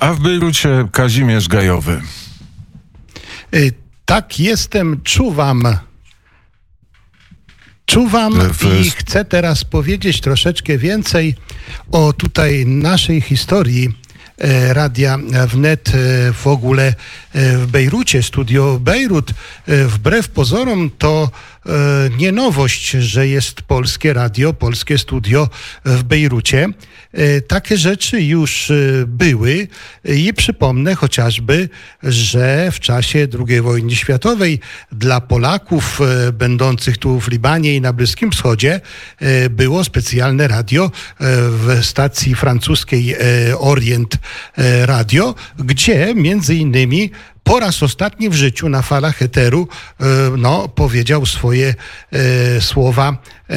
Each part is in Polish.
A w Bejrucie Kazimierz Gajowy. Tak, jestem, czuwam. Czuwam i chcę teraz powiedzieć troszeczkę więcej o tutaj naszej historii Radia Wnet e, w ogóle e, w Bejrucie, studio Bejrut. E, Wbrew pozorom to e, nie nowość, że jest polskie radio, polskie studio w Bejrucie. E, Takie rzeczy już e, były i przypomnę chociażby, że w czasie II wojny światowej dla Polaków e, będących tu w Libanie i na Bliskim Wschodzie e, było specjalne radio e, w stacji francuskiej e, Orient e, Radio, gdzie między innymi po raz ostatni w życiu na falach eteru e, no, powiedział swoje e, słowa e,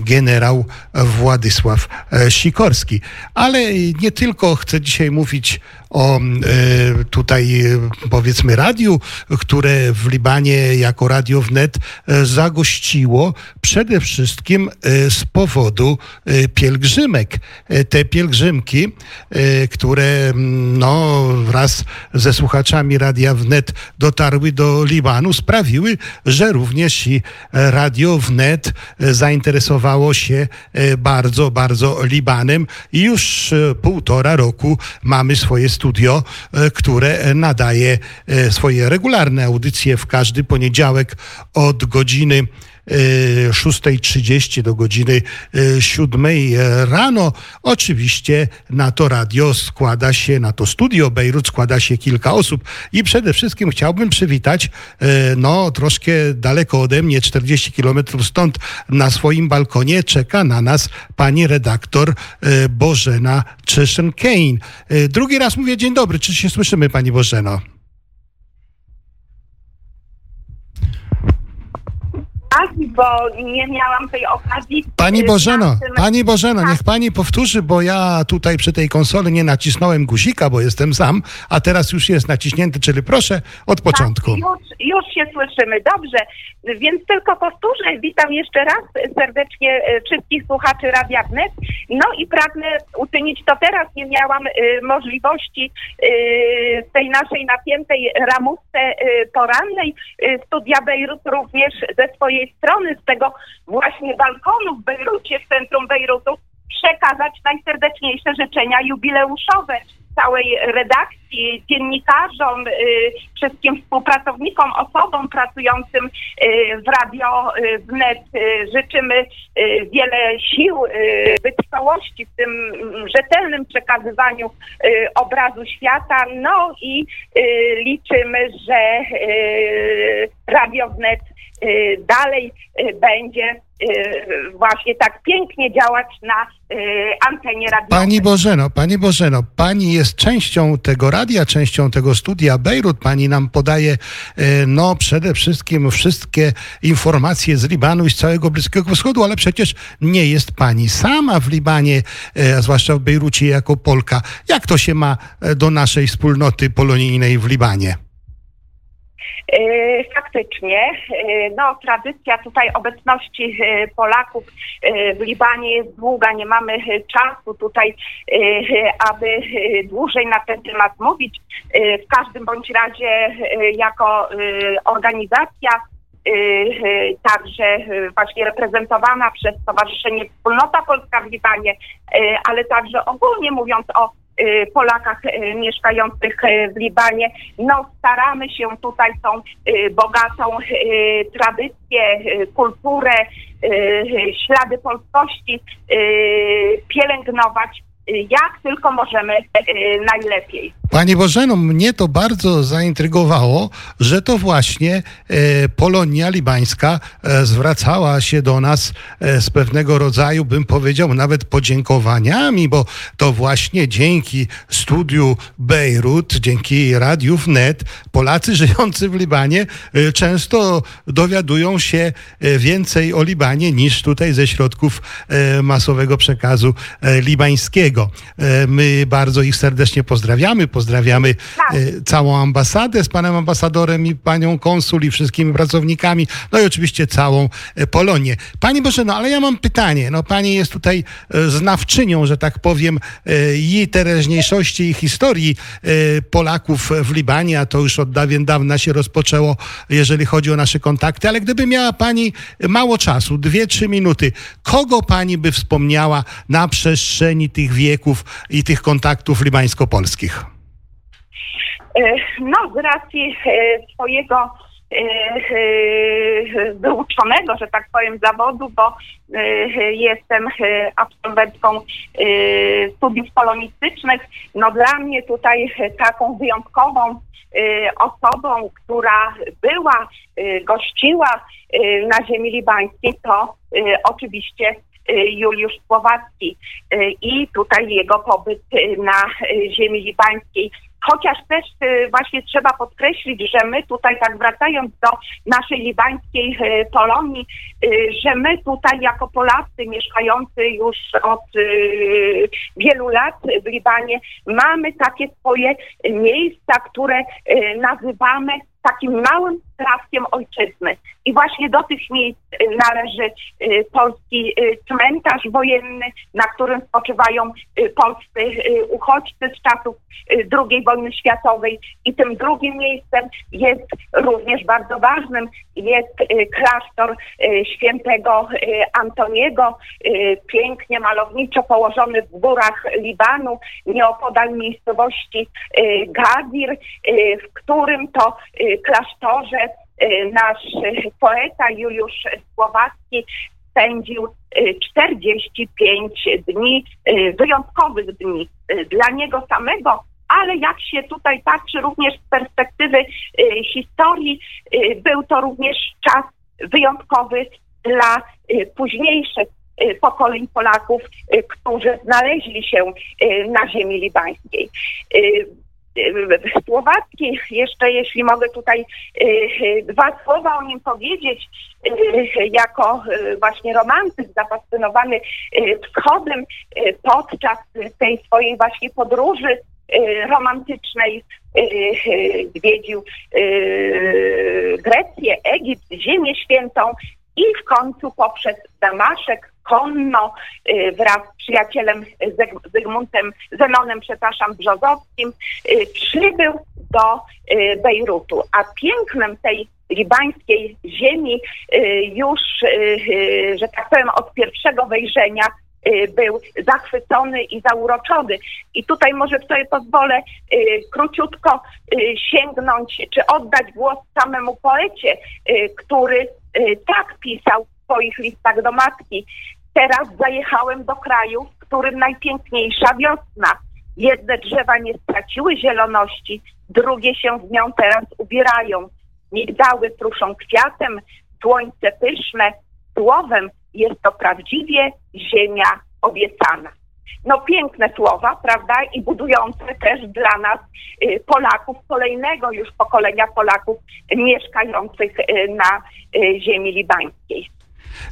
generał Władysław e, Sikorski. Ale nie tylko chcę dzisiaj mówić o e, tutaj e, powiedzmy radiu, które w Libanie jako Radio Wnet e, zagościło przede wszystkim z powodu pielgrzymek. Te pielgrzymki, które no, wraz ze słuchaczami Radia Wnet dotarły do Libanu, sprawiły, że również i Radio Wnet zainteresowało się bardzo, bardzo Libanem i już półtora roku mamy swoje studio, e, które nadaje e, swoje regularne audycje w każdy poniedziałek od godziny 6.30 do godziny e, 7 rano. Oczywiście na to radio składa się, na to studio Bejrut składa się kilka osób i przede wszystkim chciałbym przywitać, e, no troszkę daleko ode mnie, 40 kilometrów stąd, na swoim balkonie czeka na nas pani redaktor e, Bożena Czyszyn-Kane. E, Drugi raz mówię dzień dobry, czy się słyszymy pani Bożeno? Tak, bo nie miałam tej okazji. Pani y, Bożeno, na tym- Pani Bożeno, niech Pani powtórzy, bo ja tutaj przy tej konsoli nie nacisnąłem guzika, bo jestem sam, a teraz już jest naciśnięty, czyli proszę od początku. Tak, już, już się słyszymy. Dobrze, więc tylko powtórzę. Witam jeszcze raz serdecznie e, wszystkich słuchaczy Radia Wnet. No i pragnę uczynić to teraz. Nie miałam e, możliwości e, w tej naszej napiętej ramówce e, porannej studia Bejrut również ze swojej strony, z tego właśnie balkonu w Bejrucie, w centrum Bejrutu, przekazać najserdeczniejsze życzenia jubileuszowe całej redakcji, dziennikarzom, y, wszystkim współpracownikom, osobom pracującym y, w Radio y, Wnet. Życzymy wiele sił, wytrwałości w tym mm, rzetelnym przekazywaniu obrazu świata. No i liczymy, że Radio Wnet dalej y, będzie y, właśnie tak pięknie działać na y, antenie radiowej. Pani Bożeno, Pani Bożeno, Pani jest częścią tego radia, częścią tego studia Bejrut. Pani nam podaje, no przede wszystkim wszystkie informacje z Libanu i z całego Bliskiego Wschodu, ale przecież nie jest Pani sama w Libanie, zwłaszcza w Bejrucie jako Polka. Jak to się ma do naszej wspólnoty polonijnej w Libanie? E, Faktycznie, e, no tradycja tutaj obecności e, Polaków w Libanie jest długa, nie mamy czasu tutaj, aby dłużej na ten temat mówić. W każdym bądź razie jako organizacja także właśnie reprezentowana przez Stowarzyszenie Wspólnota Polska w Libanie, ale także ogólnie mówiąc o Polakach e, mieszkających e, w Libanie. No staramy się tutaj tą bogatą tradycję, kulturę, ślady polskości pielęgnować jak tylko możemy e, najlepiej. Pani Bożeno, mnie to bardzo zaintrygowało, że to właśnie e, Polonia libańska e, zwracała się do nas e, z pewnego rodzaju, bym powiedział, nawet podziękowaniami, bo to właśnie dzięki studiu Bejrut, dzięki Radiu Wnet, Polacy żyjący w Libanie często dowiadują się więcej o Libanie niż tutaj ze środków masowego przekazu libańskiego. E, my bardzo ich serdecznie pozdrawiamy. Pozdrawiamy Tak. e, całą ambasadę z panem ambasadorem i panią konsul i wszystkimi pracownikami, no i oczywiście całą e, Polonię. Pani Bożeno, ale ja mam pytanie. No pani jest tutaj znawczynią, że tak powiem, i teraźniejszości i historii Polaków w Libanie, a to już od dawien dawna się rozpoczęło, jeżeli chodzi o nasze kontakty, ale gdyby miała pani mało czasu, dwie, trzy minuty, kogo pani by wspomniała na przestrzeni tych wieków i tych kontaktów libańsko-polskich? E, No, z racji e, swojego e, wyuczonego, że tak powiem, zawodu, bo jestem absolwentką studiów polonistycznych, no dla mnie tutaj taką wyjątkową osobą, która była, gościła na ziemi libańskiej, to oczywiście Juliusz Słowacki e, i tutaj jego pobyt e, na ziemi libańskiej. Chociaż też właśnie trzeba podkreślić, że my tutaj, tak wracając do naszej libańskiej Polonii, że my tutaj jako Polacy mieszkający już od wielu lat w Libanie mamy takie swoje miejsca, które nazywamy takim małym trawkiem ojczyzny. I właśnie do tych miejsc e, należy e, polski e, cmentarz wojenny, na którym spoczywają polscy uchodźcy z czasów II wojny światowej. I tym drugim miejscem jest również bardzo ważnym, jest klasztor świętego Antoniego, pięknie, malowniczo położony w górach Libanu, nieopodal miejscowości Gadir, w którym to klasztorze e, nasz poeta Juliusz Słowacki spędził e, 45 dni, e, wyjątkowych dni dla niego samego, ale jak się tutaj patrzy również z perspektywy historii, był to również czas wyjątkowy dla późniejszych pokoleń Polaków, którzy znaleźli się na ziemi libańskiej. Słowacki, jeszcze jeśli mogę tutaj e, e, dwa słowa o nim powiedzieć, e, jako właśnie romantyk zapasjonowany e, wschodem podczas tej swojej właśnie podróży romantycznej zwiedził e, Grecję, Egipt, Ziemię Świętą i w końcu poprzez Damaszek konno e, wraz z przyjacielem Zygmuntem, Zenonem, przepraszam, Brzozowskim e, przybył do e, Bejrutu. A pięknem tej libańskiej ziemi już, że tak powiem, od pierwszego wejrzenia był zachwycony i zauroczony. I tutaj może sobie pozwolę króciutko sięgnąć, czy oddać głos samemu poecie, który tak pisał w swoich listach do matki. Teraz zajechałem do kraju, w którym najpiękniejsza wiosna. Jedne drzewa nie straciły zieloności, drugie się w nią teraz ubierają. Migdały pruszą kwiatem, słońce pyszne. Słowem jest to prawdziwie ziemia obiecana. No piękne słowa, prawda? I budujące też dla nas y, Polaków, kolejnego już pokolenia Polaków mieszkających y, na y, ziemi libańskiej.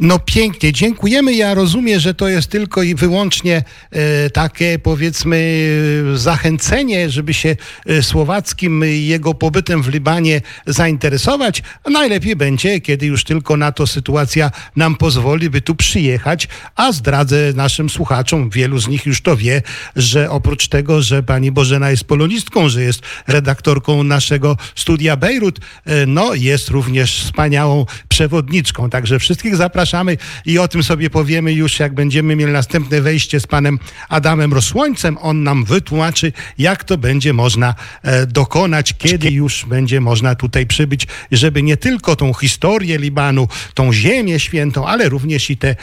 No pięknie, dziękujemy. Ja rozumiem, że to jest tylko i wyłącznie e, takie powiedzmy zachęcenie, żeby się e, Słowackim jego pobytem w Libanie zainteresować. Najlepiej będzie, kiedy już tylko na to sytuacja nam pozwoli, by tu przyjechać. A zdradzę naszym słuchaczom, wielu z nich już to wie, że oprócz tego, że pani Bożena jest polonistką, że jest redaktorką naszego studia Bejrut, e, no jest również wspaniałą przewodniczką. Także wszystkich zapraszamy i o tym sobie powiemy już, jak będziemy mieli następne wejście z panem Adamem Rosłońcem. On nam wytłumaczy, jak to będzie można e, dokonać, kiedy już będzie można tutaj przybyć, żeby nie tylko tą historię Libanu, tą ziemię świętą, ale również i te e,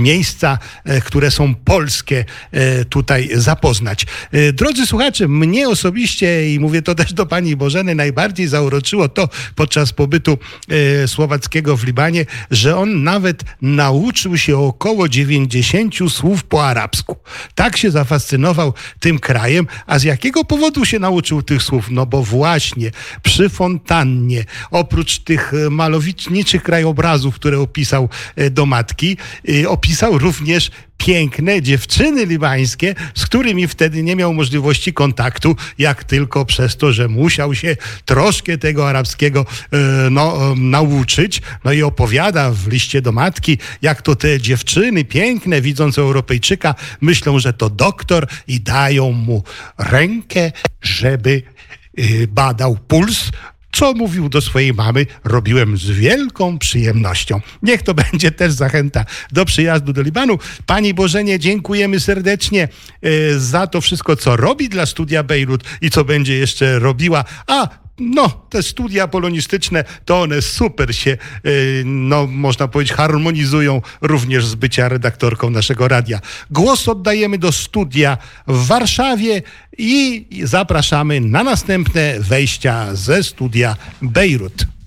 miejsca, e, które są polskie, e, tutaj zapoznać. E, drodzy słuchacze, mnie osobiście, i mówię to też do pani Bożeny, najbardziej zauroczyło to podczas pobytu e, słowackiego w Libanie, że on nawet nauczył się około 90 słów po arabsku. Tak się zafascynował tym krajem, a z jakiego powodu się nauczył tych słów? No bo właśnie przy fontannie, oprócz tych e, malowniczych krajobrazów, które opisał e, do matki, e, opisał również piękne dziewczyny libańskie, z którymi wtedy nie miał możliwości kontaktu, jak tylko przez to, że musiał się troszkę tego arabskiego e, no, e, nauczyć. No i opowiada w liście do matki, jak to te dziewczyny piękne, widząc Europejczyka, myślą, że to doktor i dają mu rękę, żeby y, badał puls, co mówił do swojej mamy, robiłem z wielką przyjemnością. Niech to będzie też zachęta do przyjazdu do Libanu. Pani Bożenie, dziękujemy serdecznie y, za to wszystko, co robi dla studia Bejrut i co będzie jeszcze robiła. A no, te studia polonistyczne, to one super się, yy, no, można powiedzieć, harmonizują również z bycia redaktorką naszego radia. Głos oddajemy do studia w Warszawie i zapraszamy na następne wejścia ze studia Bejrut.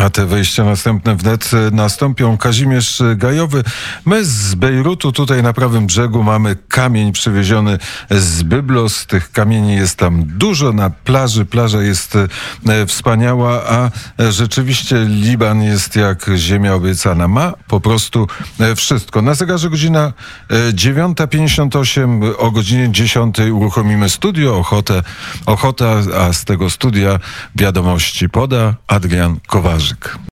A te wejścia następne wnet nastąpią. Kazimierz Gajowy. My z Bejrutu, tutaj na prawym brzegu, mamy kamień przywieziony z Byblos. Tych kamieni jest tam dużo na plaży. Plaża jest e, wspaniała, a rzeczywiście Liban jest jak ziemia obiecana. Ma po prostu wszystko. Na zegarze godzina 9.58. O godzinie 10 uruchomimy studio Ochotę. Ochota, a z tego studia wiadomości poda Adrian Kolarzyk.